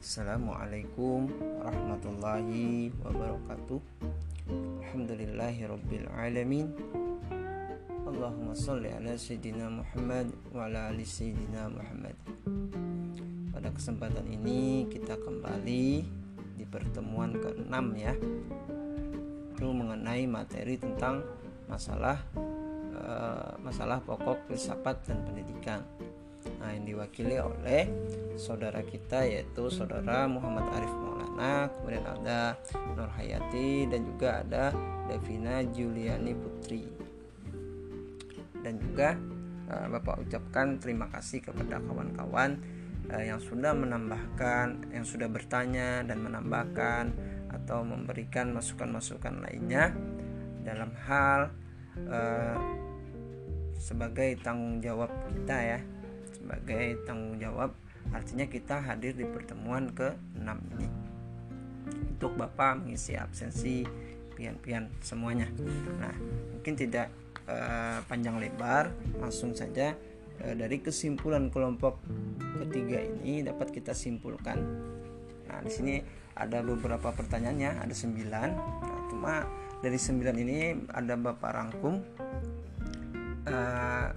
Assalamualaikum warahmatullahi wabarakatuh. Alhamdulillahi rabbil alamin. Allahumma salli ala Sayyidina Muhammad wa ala ali Sayyidina Muhammad. Pada kesempatan ini kita kembali di pertemuan ke-6 ya. Itu mengenai materi tentang masalah uh, masalah pokok filsafat dan pendidikan Nah, yang diwakili oleh saudara kita yaitu saudara Muhammad Arif Maulana, kemudian ada Nur Hayati dan juga ada Devina Juliani Putri. Dan juga uh, Bapak ucapkan terima kasih kepada kawan-kawan uh, yang sudah menambahkan, yang sudah bertanya dan menambahkan atau memberikan masukan-masukan lainnya dalam hal uh, sebagai tanggung jawab kita ya sebagai tanggung jawab. Artinya kita hadir di pertemuan ke-6 ini untuk Bapak mengisi absensi pian-pian semuanya. Nah mungkin tidak uh, panjang lebar langsung saja uh, dari kesimpulan kelompok ketiga ini dapat kita simpulkan. Nah di sini ada beberapa pertanyaannya ada sembilan. Nah, cuma dari sembilan ini ada Bapak rangkum. Uh,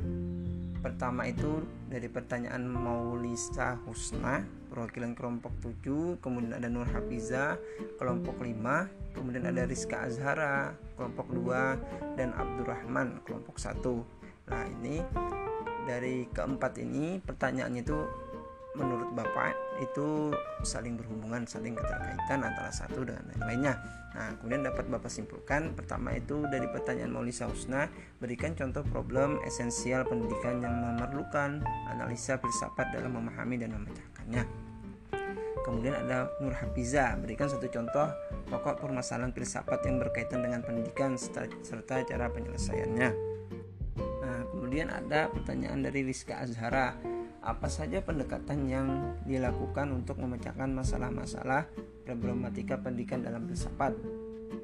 pertama itu dari pertanyaan Maulisa Husna perwakilan kelompok 7 kemudian ada Nur Hafiza kelompok 5 kemudian ada Rizka Azhara kelompok 2 dan Abdurrahman kelompok 1 nah ini dari keempat ini pertanyaannya itu menurut Bapak itu saling berhubungan, saling keterkaitan antara satu dengan yang lainnya. Nah, kemudian dapat Bapak simpulkan pertama itu dari pertanyaan Maulisa Husna, berikan contoh problem esensial pendidikan yang memerlukan analisa filsafat dalam memahami dan memecahkannya. Kemudian ada Nur Hafiza, berikan satu contoh pokok permasalahan filsafat yang berkaitan dengan pendidikan serta, cara penyelesaiannya. Nah, kemudian ada pertanyaan dari Rizka Azhara, apa saja pendekatan yang dilakukan untuk memecahkan masalah-masalah problematika pendidikan dalam filsafat.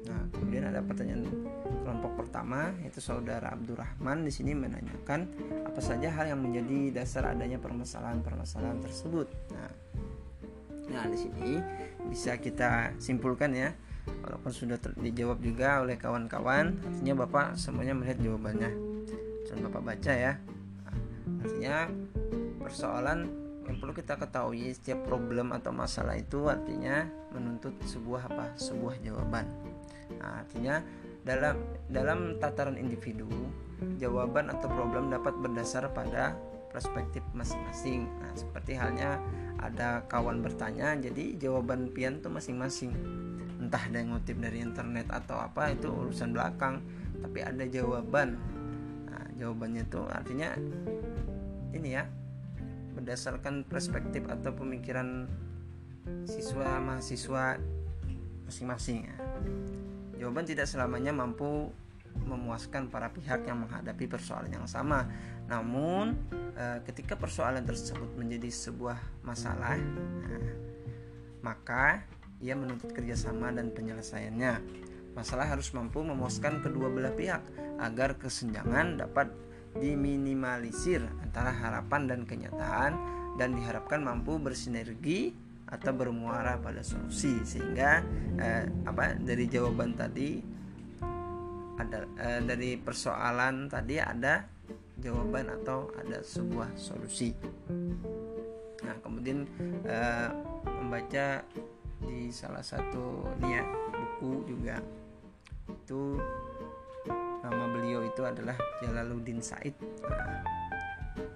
Nah, kemudian ada pertanyaan kelompok pertama yaitu saudara Abdurrahman di sini menanyakan apa saja hal yang menjadi dasar adanya permasalahan-permasalahan tersebut. Nah, nah di sini bisa kita simpulkan ya walaupun sudah dijawab juga oleh kawan-kawan artinya Bapak semuanya melihat jawabannya. Coba Bapak baca ya. Nah, artinya persoalan yang perlu kita ketahui setiap problem atau masalah itu artinya menuntut sebuah apa? Sebuah jawaban. Nah, artinya dalam dalam tataran individu jawaban atau problem dapat berdasar pada perspektif masing-masing. Nah seperti halnya ada kawan bertanya jadi jawaban pian tuh masing-masing. Entah ada yang ngutip dari internet atau apa itu urusan belakang tapi ada jawaban. Nah, jawabannya itu artinya ini ya berdasarkan perspektif atau pemikiran siswa mahasiswa masing-masing. Jawaban tidak selamanya mampu memuaskan para pihak yang menghadapi persoalan yang sama. Namun, e, ketika persoalan tersebut menjadi sebuah masalah, nah, maka ia menuntut kerjasama dan penyelesaiannya. Masalah harus mampu memuaskan kedua belah pihak agar kesenjangan dapat diminimalisir antara harapan dan kenyataan dan diharapkan mampu bersinergi atau bermuara pada solusi sehingga eh, apa dari jawaban tadi ada eh, dari persoalan tadi ada jawaban atau ada sebuah solusi. Nah kemudian eh, membaca di salah satu ini ya buku juga itu nama beliau itu adalah Jalaluddin Said nah,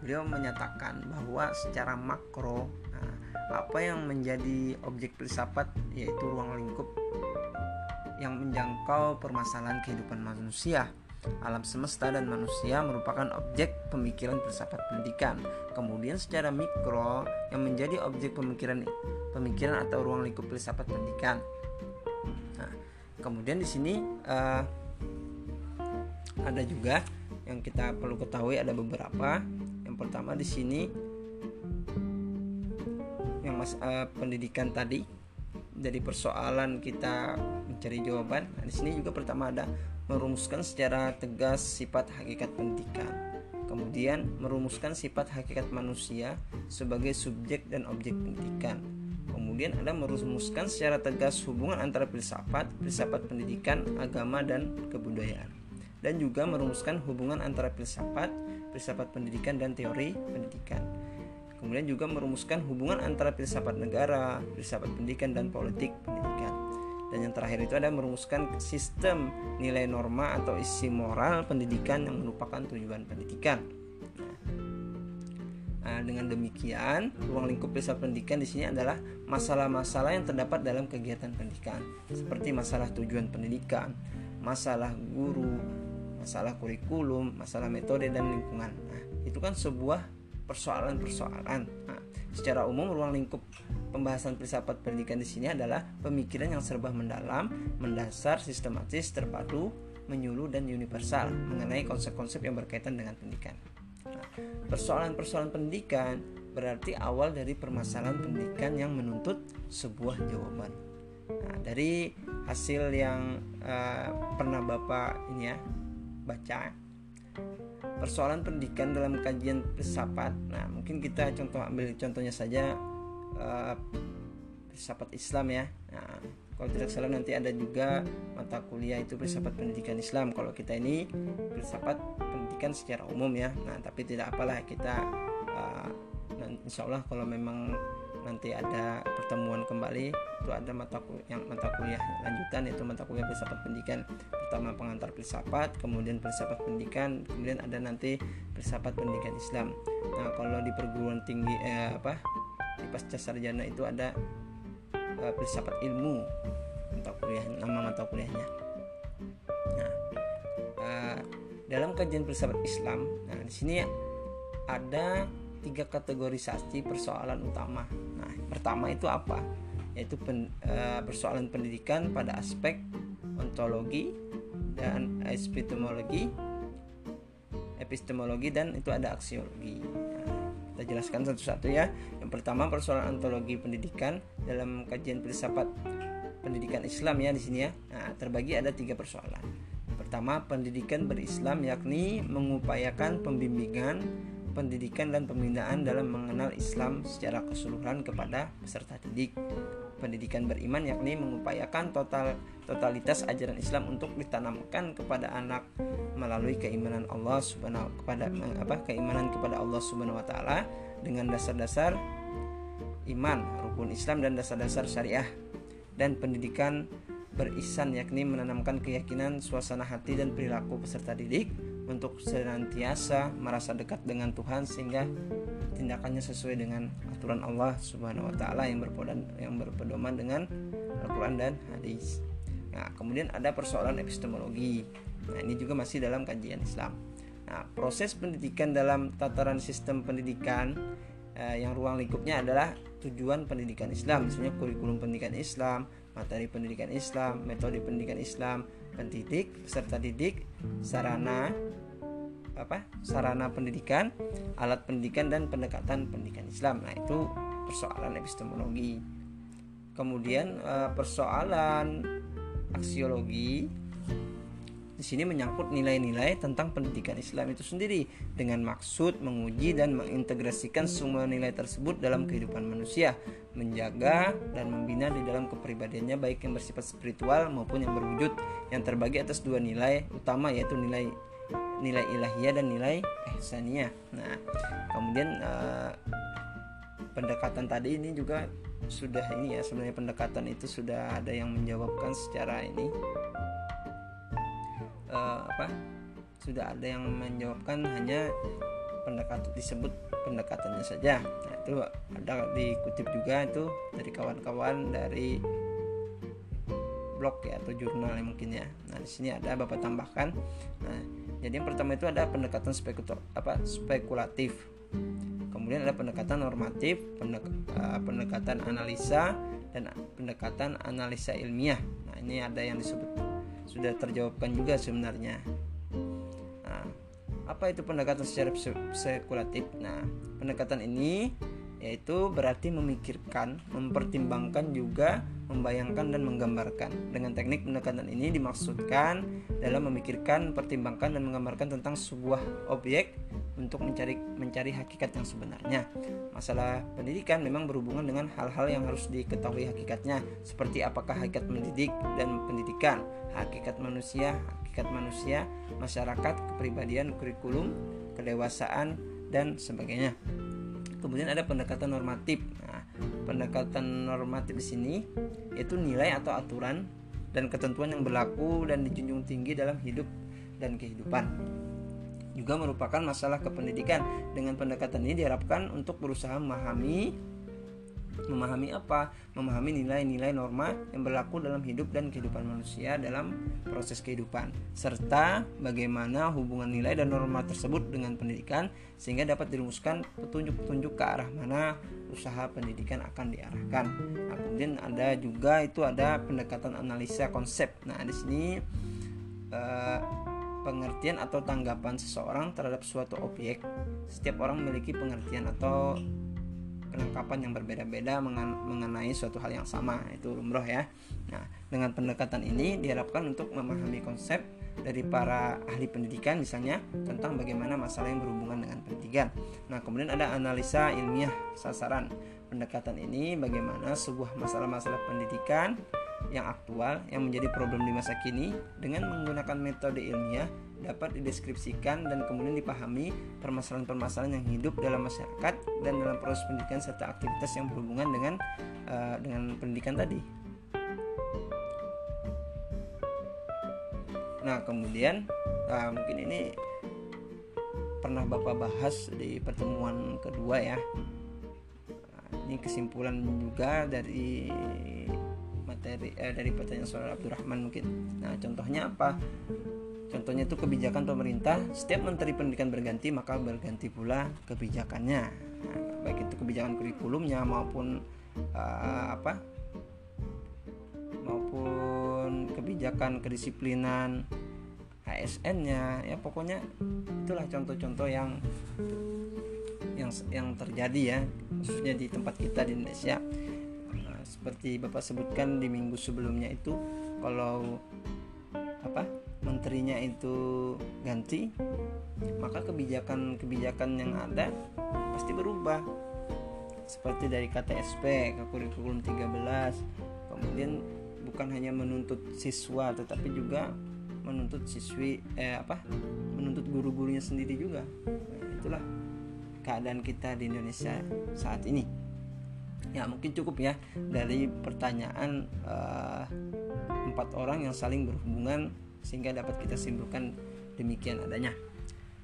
beliau menyatakan bahwa secara makro nah, apa yang menjadi objek filsafat yaitu ruang lingkup yang menjangkau permasalahan kehidupan manusia alam semesta dan manusia merupakan objek pemikiran filsafat pendidikan. Kemudian secara mikro yang menjadi objek pemikiran pemikiran atau ruang lingkup filsafat pendidikan. Nah, kemudian di sini uh, ada juga yang kita perlu ketahui ada beberapa. Yang pertama di sini yang mas uh, pendidikan tadi dari persoalan kita mencari jawaban. Nah, di sini juga pertama ada merumuskan secara tegas sifat hakikat pendidikan. Kemudian merumuskan sifat hakikat manusia sebagai subjek dan objek pendidikan kemudian ada merumuskan secara tegas hubungan antara filsafat, filsafat pendidikan, agama dan kebudayaan. Dan juga merumuskan hubungan antara filsafat, filsafat pendidikan dan teori pendidikan. Kemudian juga merumuskan hubungan antara filsafat negara, filsafat pendidikan dan politik pendidikan. Dan yang terakhir itu ada merumuskan sistem nilai norma atau isi moral pendidikan yang merupakan tujuan pendidikan. Nah, dengan demikian, ruang lingkup filsafat pendidikan di sini adalah masalah-masalah yang terdapat dalam kegiatan pendidikan, seperti masalah tujuan pendidikan, masalah guru, masalah kurikulum, masalah metode dan lingkungan. Nah, itu kan sebuah persoalan-persoalan. Nah, secara umum ruang lingkup pembahasan filsafat pendidikan di sini adalah pemikiran yang serba mendalam, mendasar, sistematis, terpadu, menyuluh dan universal mengenai konsep-konsep yang berkaitan dengan pendidikan. Persoalan-persoalan pendidikan berarti awal dari permasalahan pendidikan yang menuntut sebuah jawaban. Nah, dari hasil yang uh, pernah Bapak ini ya baca persoalan pendidikan dalam kajian filsafat. Nah, mungkin kita contoh ambil contohnya saja uh, filsafat Islam ya. Nah, kalau tidak salah nanti ada juga mata kuliah itu filsafat pendidikan Islam kalau kita ini filsafat pendidikan secara umum ya nah tapi tidak apalah kita uh, insya Allah kalau memang nanti ada pertemuan kembali. Itu ada mata kuliah yang mata kuliah lanjutan yaitu mata kuliah filsafat pendidikan. Pertama pengantar filsafat kemudian filsafat pendidikan kemudian ada nanti filsafat pendidikan Islam. Nah kalau di perguruan tinggi eh, apa di pasca sarjana itu ada uh, filsafat ilmu mata kuliah nama mata kuliahnya. Nah uh, dalam kajian filsafat Islam nah di sini ada tiga kategorisasi persoalan utama pertama itu apa yaitu pen, uh, persoalan pendidikan pada aspek ontologi dan epistemologi epistemologi dan itu ada aksiologi kita jelaskan satu-satu ya. Yang pertama persoalan ontologi pendidikan dalam kajian filsafat pendidikan Islam ya di sini ya. Nah, terbagi ada tiga persoalan. Pertama, pendidikan berislam yakni mengupayakan pembimbingan, pendidikan dan pembinaan dalam mengenal Islam secara keseluruhan kepada peserta didik. Pendidikan beriman yakni mengupayakan total totalitas ajaran Islam untuk ditanamkan kepada anak melalui keimanan Allah Subhanahu kepada apa keimanan kepada Allah Subhanahu wa taala dengan dasar-dasar iman, rukun Islam dan dasar-dasar syariah dan pendidikan berisan yakni menanamkan keyakinan, suasana hati dan perilaku peserta didik untuk senantiasa merasa dekat dengan Tuhan sehingga tindakannya sesuai dengan aturan Allah Subhanahu wa taala yang berpedoman yang berpedoman dengan Al-Qur'an dan hadis. Nah, kemudian ada persoalan epistemologi. Nah, ini juga masih dalam kajian Islam. Nah, proses pendidikan dalam tataran sistem pendidikan eh, yang ruang lingkupnya adalah tujuan pendidikan Islam, misalnya kurikulum pendidikan Islam, materi pendidikan Islam, metode pendidikan Islam, pendidik, peserta didik, sarana apa? sarana pendidikan, alat pendidikan dan pendekatan pendidikan Islam. Nah, itu persoalan epistemologi. Kemudian eh, persoalan aksiologi di sini menyangkut nilai-nilai tentang pendidikan Islam itu sendiri dengan maksud menguji dan mengintegrasikan semua nilai tersebut dalam kehidupan manusia, menjaga dan membina di dalam kepribadiannya baik yang bersifat spiritual maupun yang berwujud yang terbagi atas dua nilai utama yaitu nilai nilai ilahiyah dan nilai ihsaniyah. Nah, kemudian uh, pendekatan tadi ini juga sudah ini ya sebenarnya pendekatan itu sudah ada yang menjawabkan secara ini uh, apa sudah ada yang menjawabkan hanya pendekatan disebut pendekatannya saja. Nah, itu ada dikutip juga itu dari kawan-kawan dari blog ya atau jurnal yang mungkin ya. Nah di sini ada bapak tambahkan. Nah jadi yang pertama itu ada pendekatan spekulatif apa spekulatif. Kemudian ada pendekatan normatif, pendek, uh, pendekatan analisa dan pendekatan analisa ilmiah. Nah, ini ada yang disebut sudah terjawabkan juga sebenarnya. Nah, apa itu pendekatan secara spekulatif? Nah, pendekatan ini yaitu berarti memikirkan, mempertimbangkan juga membayangkan dan menggambarkan. Dengan teknik pendekatan ini dimaksudkan dalam memikirkan, pertimbangkan dan menggambarkan tentang sebuah objek untuk mencari mencari hakikat yang sebenarnya. Masalah pendidikan memang berhubungan dengan hal-hal yang harus diketahui hakikatnya, seperti apakah hakikat mendidik dan pendidikan, hakikat manusia, hakikat manusia, masyarakat, kepribadian, kurikulum, kedewasaan dan sebagainya. Kemudian ada pendekatan normatif. Nah, pendekatan normatif di sini yaitu nilai atau aturan dan ketentuan yang berlaku dan dijunjung tinggi dalam hidup dan kehidupan juga merupakan masalah kependidikan. Dengan pendekatan ini diharapkan untuk berusaha memahami memahami apa? Memahami nilai-nilai norma yang berlaku dalam hidup dan kehidupan manusia dalam proses kehidupan serta bagaimana hubungan nilai dan norma tersebut dengan pendidikan sehingga dapat dirumuskan petunjuk-petunjuk ke arah mana usaha pendidikan akan diarahkan. Nah, kemudian ada juga itu ada pendekatan analisa konsep. Nah, di sini uh, pengertian atau tanggapan seseorang terhadap suatu objek. Setiap orang memiliki pengertian atau penangkapan yang berbeda-beda mengenai suatu hal yang sama, itu lumrah ya. Nah, dengan pendekatan ini diharapkan untuk memahami konsep dari para ahli pendidikan misalnya tentang bagaimana masalah yang berhubungan dengan pendidikan. Nah, kemudian ada analisa ilmiah sasaran. Pendekatan ini bagaimana sebuah masalah-masalah pendidikan yang aktual yang menjadi problem di masa kini dengan menggunakan metode ilmiah dapat dideskripsikan dan kemudian dipahami permasalahan-permasalahan yang hidup dalam masyarakat dan dalam proses pendidikan serta aktivitas yang berhubungan dengan uh, dengan pendidikan tadi. Nah, kemudian uh, mungkin ini pernah Bapak bahas di pertemuan kedua ya. Ini kesimpulan juga dari materi eh, dari pertanyaan saudara Abdurrahman mungkin. Nah, contohnya apa? Contohnya itu kebijakan pemerintah, setiap menteri pendidikan berganti maka berganti pula kebijakannya. Nah, baik itu kebijakan kurikulumnya maupun uh, apa? maupun kebijakan kedisiplinan ASN-nya ya pokoknya itulah contoh-contoh yang yang yang terjadi ya khususnya di tempat kita di Indonesia seperti Bapak sebutkan di minggu sebelumnya itu kalau apa menterinya itu ganti maka kebijakan-kebijakan yang ada pasti berubah. Seperti dari KTSP ke kurikulum 13 kemudian bukan hanya menuntut siswa tetapi juga menuntut siswi eh apa menuntut guru-gurunya sendiri juga. Itulah keadaan kita di Indonesia saat ini ya mungkin cukup ya. Dari pertanyaan uh, empat orang yang saling berhubungan sehingga dapat kita simpulkan demikian adanya.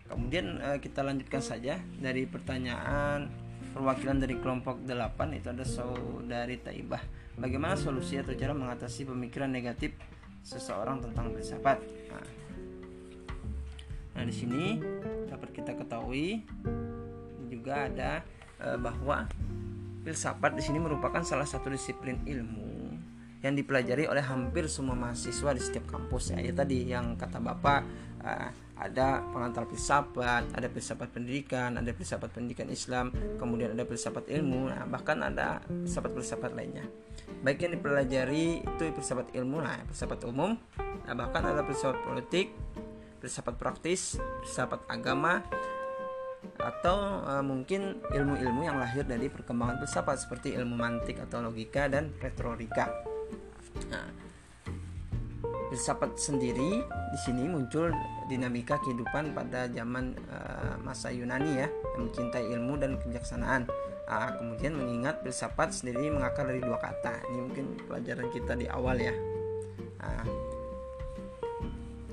Kemudian uh, kita lanjutkan saja. Dari pertanyaan perwakilan dari kelompok 8 itu ada saudari Taibah. Bagaimana solusi atau cara mengatasi pemikiran negatif seseorang tentang filsafat? Nah, nah di sini dapat kita ketahui juga ada uh, bahwa filsafat di sini merupakan salah satu disiplin ilmu yang dipelajari oleh hampir semua mahasiswa di setiap kampus ya. Ya tadi yang kata Bapak uh, ada pengantar filsafat, ada filsafat pendidikan, ada filsafat pendidikan Islam, kemudian ada filsafat ilmu, nah, bahkan ada filsafat-filsafat lainnya. Baik yang dipelajari itu filsafat ilmu, nah filsafat umum, nah, bahkan ada filsafat politik, filsafat praktis, filsafat agama, atau uh, mungkin ilmu-ilmu yang lahir dari perkembangan filsafat seperti ilmu mantik atau logika dan retorika. Nah, filsafat sendiri di sini muncul dinamika kehidupan pada zaman uh, masa Yunani ya yang mencintai ilmu dan kebijaksanaan. Uh, kemudian mengingat filsafat sendiri mengakar dari dua kata. Ini mungkin pelajaran kita di awal ya. Uh,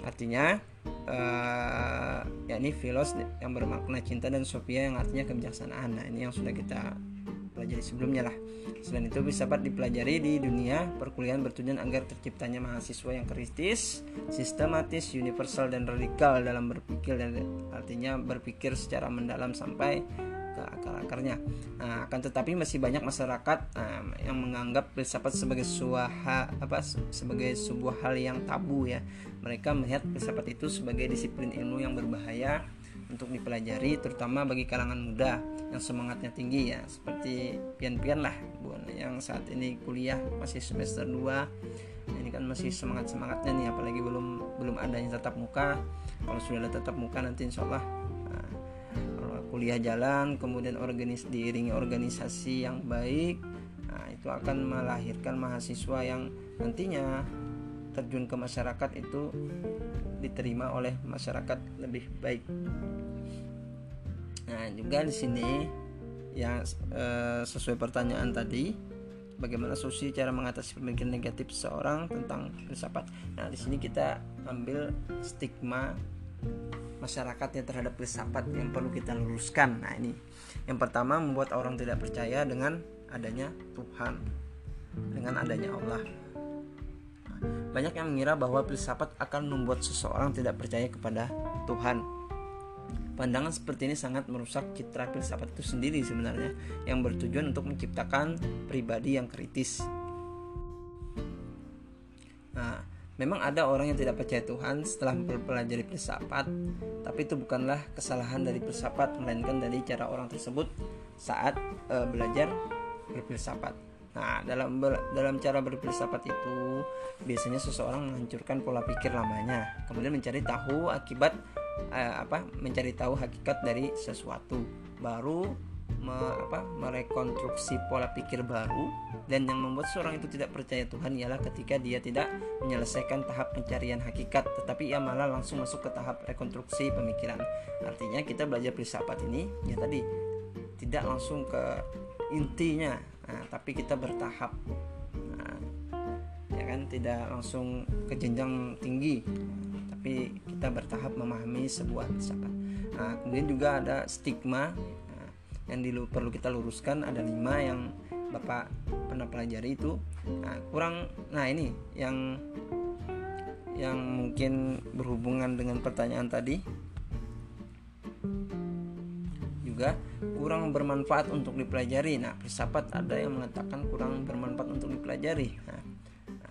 artinya uh, yakni filos yang bermakna cinta dan sofia yang artinya kebijaksanaan. Nah, ini yang sudah kita pelajari sebelumnya lah. Selain itu bisa dapat dipelajari di dunia perkuliahan bertujuan agar terciptanya mahasiswa yang kritis, sistematis, universal dan radikal dalam berpikir dan artinya berpikir secara mendalam sampai ke akar-akarnya. Nah, akan tetapi masih banyak masyarakat nah, yang menganggap filsafat sebagai sebuah apa sebagai sebuah hal yang tabu ya. Mereka melihat filsafat itu sebagai disiplin ilmu yang berbahaya untuk dipelajari terutama bagi kalangan muda yang semangatnya tinggi ya seperti pian-pian lah bukan yang saat ini kuliah masih semester 2 ini kan masih semangat-semangatnya nih apalagi belum belum adanya tatap muka kalau sudah ada tatap muka nanti insya Allah kuliah jalan kemudian organis diiringi organisasi yang baik nah itu akan melahirkan mahasiswa yang nantinya terjun ke masyarakat itu diterima oleh masyarakat lebih baik nah juga di sini yang e, sesuai pertanyaan tadi bagaimana solusi cara mengatasi pemikiran negatif seorang tentang filsafat. Nah, di sini kita ambil stigma masyarakatnya terhadap filsafat yang perlu kita luruskan. Nah, ini yang pertama membuat orang tidak percaya dengan adanya Tuhan, dengan adanya Allah. Banyak yang mengira bahwa filsafat akan membuat seseorang tidak percaya kepada Tuhan. Pandangan seperti ini sangat merusak citra filsafat itu sendiri sebenarnya yang bertujuan untuk menciptakan pribadi yang kritis. Nah, Memang ada orang yang tidak percaya Tuhan setelah mempelajari filsafat, tapi itu bukanlah kesalahan dari filsafat, melainkan dari cara orang tersebut saat e, belajar berfilsafat. Nah, dalam dalam cara berfilsafat itu biasanya seseorang menghancurkan pola pikir lamanya, kemudian mencari tahu akibat e, apa? mencari tahu hakikat dari sesuatu. Baru me, apa, merekonstruksi pola pikir baru dan yang membuat seorang itu tidak percaya Tuhan ialah ketika dia tidak menyelesaikan tahap pencarian hakikat tetapi ia malah langsung masuk ke tahap rekonstruksi pemikiran. Artinya kita belajar filsafat ini ya tadi tidak langsung ke intinya nah, tapi kita bertahap. Nah, ya kan tidak langsung ke jenjang tinggi tapi kita bertahap memahami sebuah filsafat. Nah, kemudian juga ada stigma yang dilu, perlu kita luruskan ada lima yang bapak pernah pelajari itu nah, kurang nah ini yang yang mungkin berhubungan dengan pertanyaan tadi juga kurang bermanfaat untuk dipelajari. Nah, filsafat ada yang mengatakan kurang bermanfaat untuk dipelajari. Nah,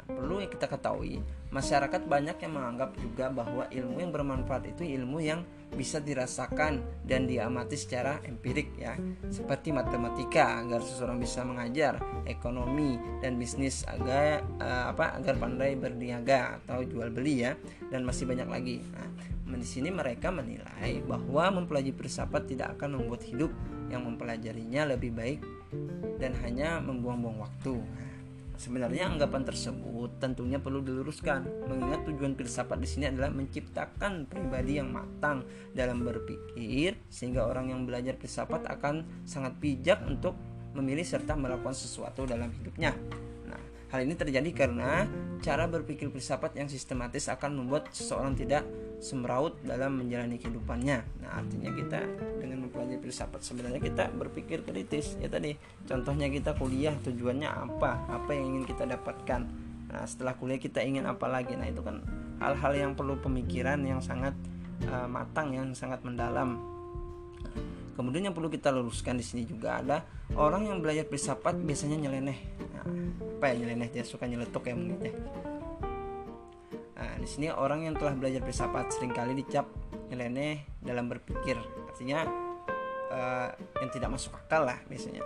perlu kita ketahui, masyarakat banyak yang menganggap juga bahwa ilmu yang bermanfaat itu ilmu yang bisa dirasakan dan diamati secara empirik ya. Seperti matematika agar seseorang bisa mengajar ekonomi dan bisnis agar uh, apa agar pandai berniaga atau jual beli ya. Dan masih banyak lagi. Nah, di sini mereka menilai bahwa mempelajari filsafat tidak akan membuat hidup yang mempelajarinya lebih baik dan hanya membuang-buang waktu. Nah, Sebenarnya anggapan tersebut tentunya perlu diluruskan, mengingat tujuan filsafat di sini adalah menciptakan pribadi yang matang dalam berpikir, sehingga orang yang belajar filsafat akan sangat bijak untuk memilih serta melakukan sesuatu dalam hidupnya. Hal ini terjadi karena cara berpikir filsafat yang sistematis akan membuat seseorang tidak semeraut dalam menjalani kehidupannya. Nah, artinya kita dengan mempelajari filsafat sebenarnya kita berpikir kritis. Ya tadi, contohnya kita kuliah tujuannya apa? Apa yang ingin kita dapatkan? Nah, setelah kuliah kita ingin apa lagi? Nah, itu kan hal-hal yang perlu pemikiran yang sangat uh, matang, yang sangat mendalam. Kemudian yang perlu kita luruskan di sini juga ada orang yang belajar filsafat biasanya nyeleneh. Nah, apa ya nyeleneh? Dia suka nyeletuk ya mungkin ya Nah, di sini orang yang telah belajar filsafat sering kali dicap nyeleneh dalam berpikir. Artinya uh, yang tidak masuk akal lah biasanya.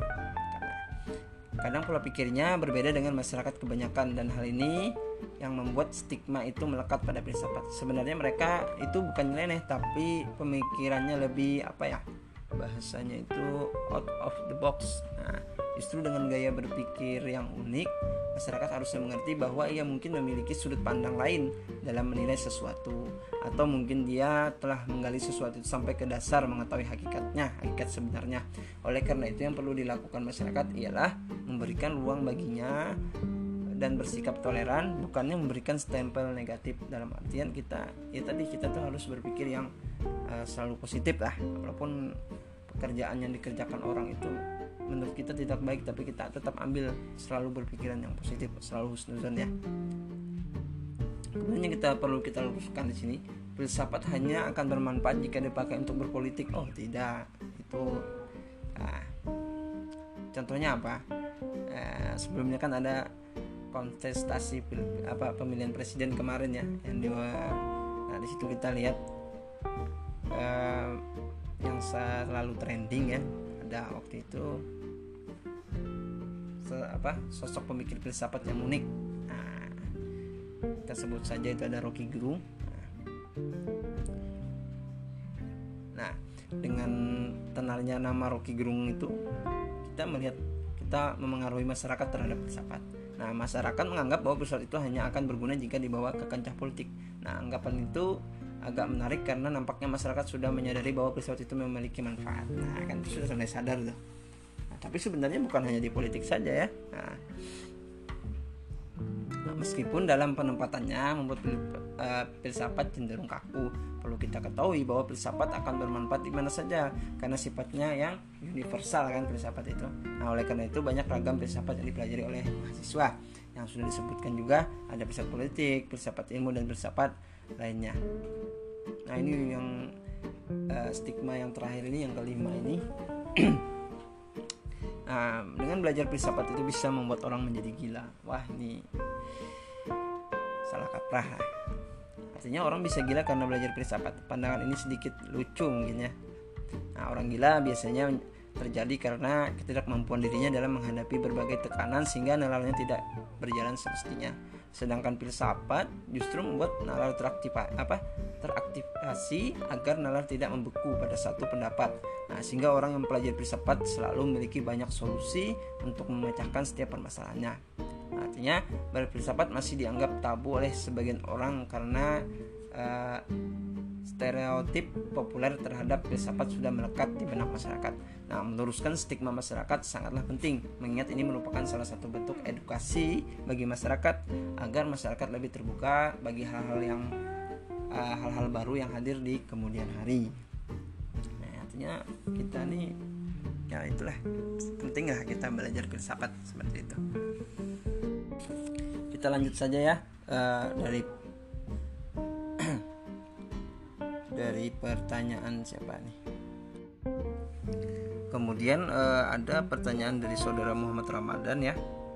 Kadang pola pikirnya berbeda dengan masyarakat kebanyakan dan hal ini yang membuat stigma itu melekat pada filsafat. Sebenarnya mereka itu bukan nyeleneh tapi pemikirannya lebih apa ya? Bahasanya itu out of the box. Nah, justru dengan gaya berpikir yang unik masyarakat harusnya mengerti bahwa ia mungkin memiliki sudut pandang lain dalam menilai sesuatu atau mungkin dia telah menggali sesuatu sampai ke dasar mengetahui hakikatnya, hakikat sebenarnya. Oleh karena itu yang perlu dilakukan masyarakat ialah memberikan ruang baginya dan bersikap toleran bukannya memberikan stempel negatif dalam artian kita ya tadi kita tuh harus berpikir yang uh, selalu positif lah walaupun pekerjaan yang dikerjakan orang itu menurut kita tidak baik tapi kita tetap ambil selalu berpikiran yang positif selalu husnuzon ya. Kemudian yang kita perlu kita luruskan di sini filsafat hanya akan bermanfaat jika dipakai untuk berpolitik. Oh tidak. Itu nah, contohnya apa? Eh, sebelumnya kan ada kontestasi apa pemilihan presiden kemarin ya yang di nah di situ kita lihat eh, yang selalu trending ya ada waktu itu apa sosok pemikir filsafat yang unik nah, kita sebut saja itu ada Rocky Gerung nah, dengan terkenalnya nama Rocky Gerung itu kita melihat kita memengaruhi masyarakat terhadap filsafat. Nah, masyarakat menganggap bahwa filsafat itu hanya akan berguna jika dibawa ke kancah politik. Nah, anggapan itu agak menarik karena nampaknya masyarakat sudah menyadari bahwa filsafat itu memiliki manfaat. Nah, kan sudah mulai sadar tuh. Nah, tapi sebenarnya bukan hanya di politik saja ya. Nah, nah meskipun dalam penempatannya membuat uh, filsafat cenderung kaku, perlu kita ketahui bahwa filsafat akan bermanfaat di mana saja karena sifatnya yang universal kan filsafat itu. Nah, oleh karena itu banyak ragam filsafat yang dipelajari oleh mahasiswa yang sudah disebutkan juga ada filsafat politik, filsafat ilmu dan filsafat lainnya. Nah, ini yang uh, stigma yang terakhir ini yang kelima ini. nah, dengan belajar filsafat itu bisa membuat orang menjadi gila. Wah, ini salah kaprah. Artinya orang bisa gila karena belajar filsafat. Pandangan ini sedikit lucu mungkin ya. Nah, orang gila biasanya terjadi karena ketidakmampuan dirinya dalam menghadapi berbagai tekanan sehingga nalarnya tidak berjalan semestinya. Sedangkan filsafat justru membuat nalar teraktif apa? teraktivasi agar nalar tidak membeku pada satu pendapat. Nah, sehingga orang yang mempelajari filsafat selalu memiliki banyak solusi untuk memecahkan setiap permasalahannya. Artinya berfilsafat masih dianggap tabu oleh sebagian orang karena uh, stereotip populer terhadap filsafat sudah melekat di benak masyarakat. Nah, meluruskan stigma masyarakat sangatlah penting, mengingat ini merupakan salah satu bentuk edukasi bagi masyarakat agar masyarakat lebih terbuka bagi hal-hal yang eh, hal-hal uh, baru yang hadir di kemudian hari. Nah, artinya kita nih ya itulah penting lah kita belajar filsafat seperti itu kita lanjut saja ya uh, dari dari pertanyaan siapa nih? Kemudian uh, ada pertanyaan dari saudara Muhammad Ramadan ya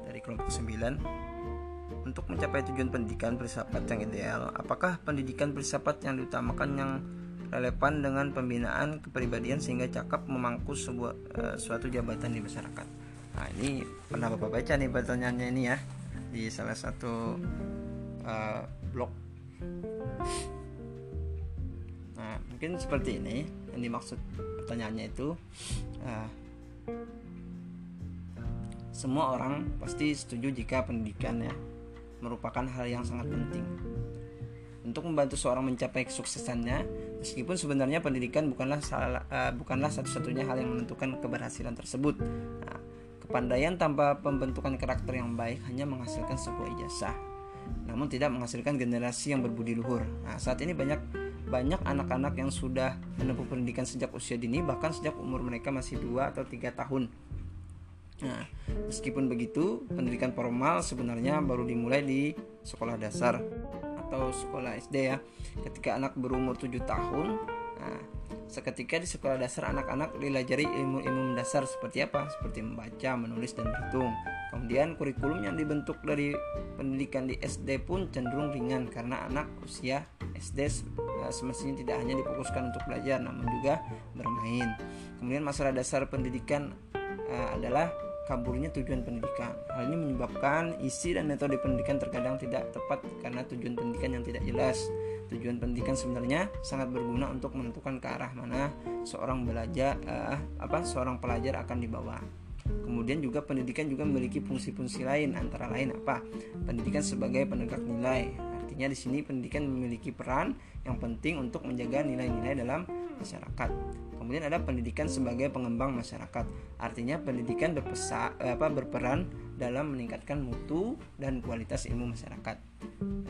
dari kelompok 9 untuk mencapai tujuan pendidikan filsafat yang ideal apakah pendidikan filsafat yang diutamakan yang relevan dengan pembinaan kepribadian sehingga cakap memangku sebuah uh, suatu jabatan di masyarakat? Nah ini pernah bapak baca nih pertanyaannya ini ya di salah satu uh, blog nah mungkin seperti ini. Yang dimaksud pertanyaannya itu uh, semua orang pasti setuju jika pendidikan ya merupakan hal yang sangat penting. Untuk membantu seorang mencapai kesuksesannya meskipun sebenarnya pendidikan bukanlah salah, uh, bukanlah satu-satunya hal yang menentukan keberhasilan tersebut. Nah, Kepandaian tanpa pembentukan karakter yang baik hanya menghasilkan sebuah ijazah, namun tidak menghasilkan generasi yang berbudi luhur. Nah, saat ini banyak banyak anak-anak yang sudah menempuh pendidikan sejak usia dini bahkan sejak umur mereka masih 2 atau 3 tahun. Nah, meskipun begitu, pendidikan formal sebenarnya baru dimulai di sekolah dasar atau sekolah SD ya. Ketika anak berumur 7 tahun, nah Seketika di sekolah dasar anak-anak dilajari ilmu-ilmu dasar seperti apa? Seperti membaca, menulis, dan berhitung. Kemudian kurikulum yang dibentuk dari pendidikan di SD pun cenderung ringan karena anak usia SD eh, semestinya tidak hanya difokuskan untuk belajar namun juga bermain. Kemudian masalah dasar pendidikan uh, adalah kaburnya tujuan pendidikan. Hal ini menyebabkan isi dan metode pendidikan terkadang tidak tepat karena tujuan pendidikan yang tidak jelas. Tujuan pendidikan sebenarnya sangat berguna untuk menentukan ke arah mana seorang belajar uh, apa seorang pelajar akan dibawa. Kemudian juga pendidikan juga memiliki fungsi-fungsi lain antara lain apa? Pendidikan sebagai penegak nilai. Artinya di sini pendidikan memiliki peran yang penting untuk menjaga nilai-nilai dalam masyarakat. Kemudian ada pendidikan sebagai pengembang masyarakat. Artinya pendidikan berpesa, apa, berperan dalam meningkatkan mutu dan kualitas ilmu masyarakat.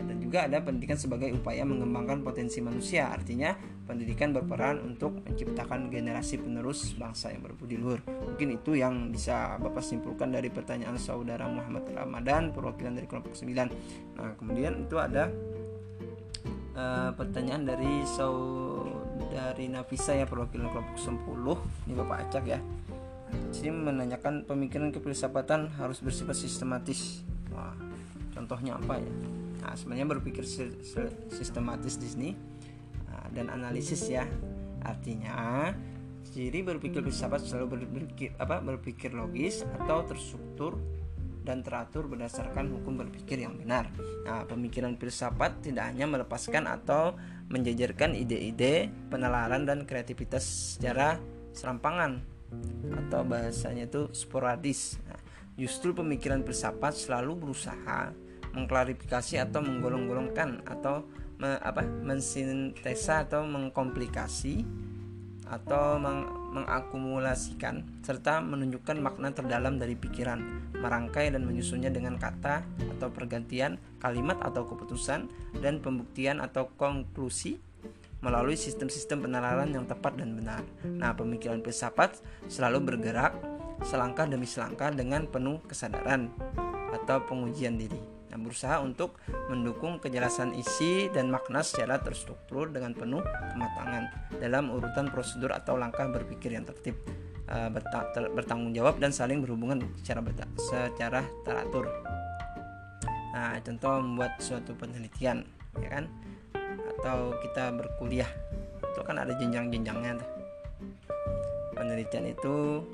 Dan juga ada pendidikan sebagai upaya mengembangkan potensi manusia. Artinya pendidikan berperan untuk menciptakan generasi penerus bangsa yang berbudi luhur. Mungkin itu yang bisa Bapak simpulkan dari pertanyaan saudara Muhammad Ramadan, perwakilan dari kelompok 9. Nah, kemudian itu ada uh, pertanyaan dari saudara dari Nafisa ya perwakilan kelompok 10 ini Bapak Acak ya sini menanyakan pemikiran kefilsafatan harus bersifat sistematis. Wah contohnya apa ya? Nah sebenarnya berpikir sistematis di sini nah, dan analisis ya. Artinya ciri berpikir filsafat selalu berpikir apa berpikir logis atau terstruktur dan teratur berdasarkan hukum berpikir yang benar. Nah, pemikiran filsafat tidak hanya melepaskan atau menjajarkan ide-ide, penalaran dan kreativitas secara serampangan atau bahasanya itu sporadis. Nah, justru pemikiran filsafat selalu berusaha mengklarifikasi atau menggolong-golongkan atau me, apa mensintesa atau mengkomplikasi atau meng, mengakumulasikan serta menunjukkan makna terdalam dari pikiran, merangkai dan menyusunnya dengan kata atau pergantian kalimat atau keputusan dan pembuktian atau konklusi melalui sistem-sistem penalaran yang tepat dan benar. Nah, pemikiran filsafat selalu bergerak selangkah demi selangkah dengan penuh kesadaran atau pengujian diri yang berusaha untuk mendukung kejelasan isi dan makna secara terstruktur dengan penuh kematangan dalam urutan prosedur atau langkah berpikir yang tertib uh, bertanggung jawab dan saling berhubungan secara secara teratur. Nah, contoh membuat suatu penelitian, ya kan? Atau kita berkuliah, itu kan ada jenjang-jenjangnya. Penelitian itu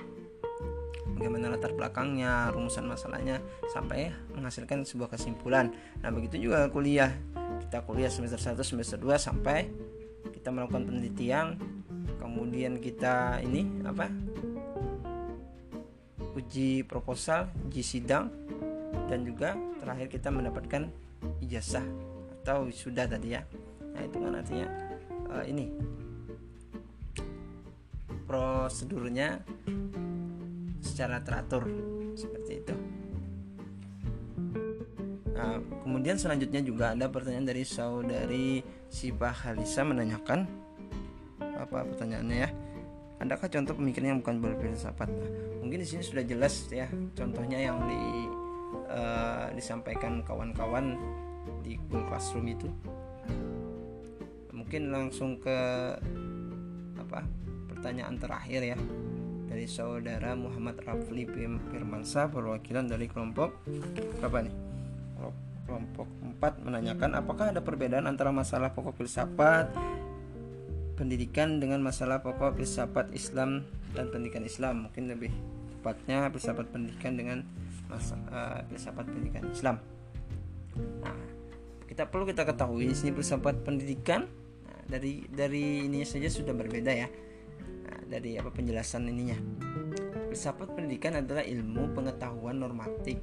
bagaimana latar belakangnya, rumusan masalahnya sampai menghasilkan sebuah kesimpulan. Nah, begitu juga kuliah. Kita kuliah semester 1, semester 2 sampai kita melakukan penelitian, kemudian kita ini apa? uji proposal, uji sidang dan juga terakhir kita mendapatkan ijazah atau sudah tadi ya. Nah, itu kan artinya uh, ini prosedurnya secara teratur seperti itu. Nah, kemudian selanjutnya juga ada pertanyaan dari saudari Sipa Halisa menanyakan apa pertanyaannya ya? Adakah contoh pemikiran yang bukan berfilsafat? Nah, mungkin di sini sudah jelas ya contohnya yang di uh, disampaikan kawan-kawan di Google Classroom itu. Mungkin langsung ke apa pertanyaan terakhir ya. Dari saudara Muhammad Rafli Firmansa perwakilan dari kelompok apa nih? Kelompok 4 menanyakan apakah ada perbedaan antara masalah pokok filsafat pendidikan dengan masalah pokok filsafat Islam dan pendidikan Islam? Mungkin lebih tepatnya filsafat pendidikan dengan masa, uh, filsafat pendidikan Islam. Nah kita perlu kita ketahui di sini filsafat pendidikan dari dari ini saja sudah berbeda ya dari apa penjelasan ininya. Filsafat pendidikan adalah ilmu pengetahuan normatif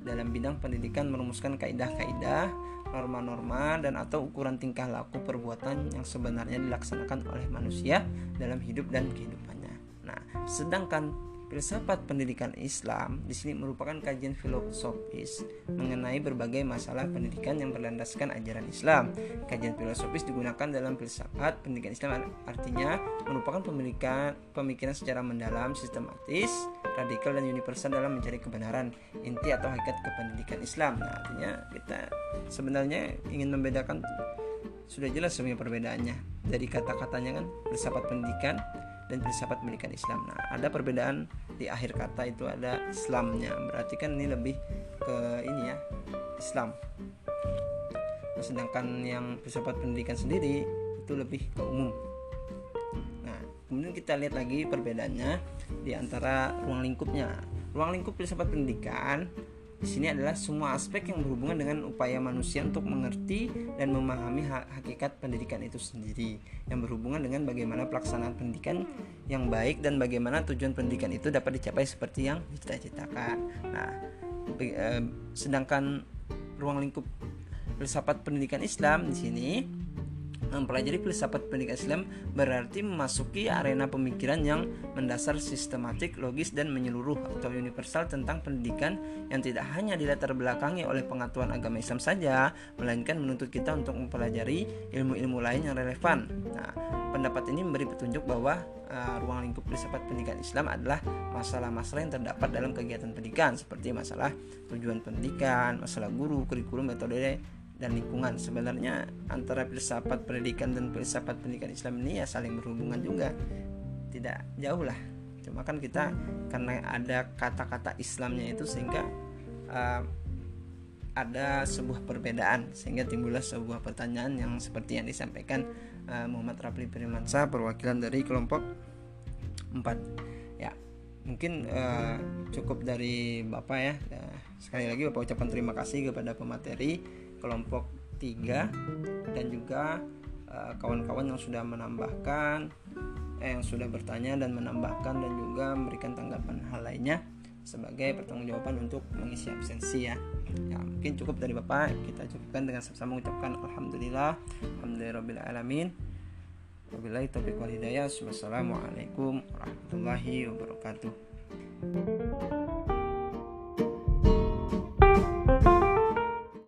dalam bidang pendidikan merumuskan kaidah-kaidah, norma-norma dan atau ukuran tingkah laku perbuatan yang sebenarnya dilaksanakan oleh manusia dalam hidup dan kehidupannya. Nah, sedangkan Filsafat pendidikan Islam di sini merupakan kajian filosofis mengenai berbagai masalah pendidikan yang berlandaskan ajaran Islam. Kajian filosofis digunakan dalam filsafat pendidikan Islam artinya merupakan pemikiran pemikiran secara mendalam, sistematis, radikal dan universal dalam mencari kebenaran inti atau hakikat kependidikan Islam. Nah, artinya kita sebenarnya ingin membedakan sudah jelas sebenarnya perbedaannya dari kata-katanya kan filsafat pendidikan dan filsafat pendidikan Islam. Nah, ada perbedaan di akhir kata itu ada Islamnya. Berarti kan ini lebih ke ini ya, Islam. Nah, sedangkan yang filsafat pendidikan sendiri itu lebih ke umum. Nah, kemudian kita lihat lagi perbedaannya di antara ruang lingkupnya. Ruang lingkup filsafat pendidikan di sini adalah semua aspek yang berhubungan dengan upaya manusia untuk mengerti dan memahami hakikat pendidikan itu sendiri yang berhubungan dengan bagaimana pelaksanaan pendidikan yang baik dan bagaimana tujuan pendidikan itu dapat dicapai seperti yang dicita-citakan. Nah, eh, sedangkan ruang lingkup filsafat pendidikan Islam di sini Mempelajari filsafat pendidikan Islam berarti memasuki arena pemikiran yang mendasar sistematik, logis, dan menyeluruh atau universal tentang pendidikan yang tidak hanya dilatar belakangi oleh pengetahuan agama Islam saja, melainkan menuntut kita untuk mempelajari ilmu-ilmu lain yang relevan. Nah, pendapat ini memberi petunjuk bahwa uh, ruang lingkup filsafat pendidikan Islam adalah masalah-masalah yang terdapat dalam kegiatan pendidikan seperti masalah tujuan pendidikan, masalah guru, kurikulum, metode dan lingkungan. Sebenarnya antara filsafat pendidikan dan filsafat pendidikan Islam ini ya saling berhubungan juga. Tidak jauh lah. Cuma kan kita karena ada kata-kata Islamnya itu sehingga uh, ada sebuah perbedaan sehingga timbullah sebuah pertanyaan yang seperti yang disampaikan uh, Muhammad Rapli Primansa perwakilan dari kelompok 4 ya mungkin uh, cukup dari Bapak ya. Sekali lagi Bapak ucapkan terima kasih kepada pemateri kelompok 3 dan juga eh, kawan-kawan uh, yang sudah menambahkan eh, yang sudah bertanya dan menambahkan dan juga memberikan tanggapan hal lainnya sebagai pertanggungjawaban untuk mengisi absensi ya. Ya, mungkin cukup dari Bapak. Kita cukupkan dengan sama-sama mengucapkan alhamdulillah, alhamdulillahirabbil alamin. Wabillahi taufiq wal hidayah. Wassalamualaikum warahmatullahi wabarakatuh.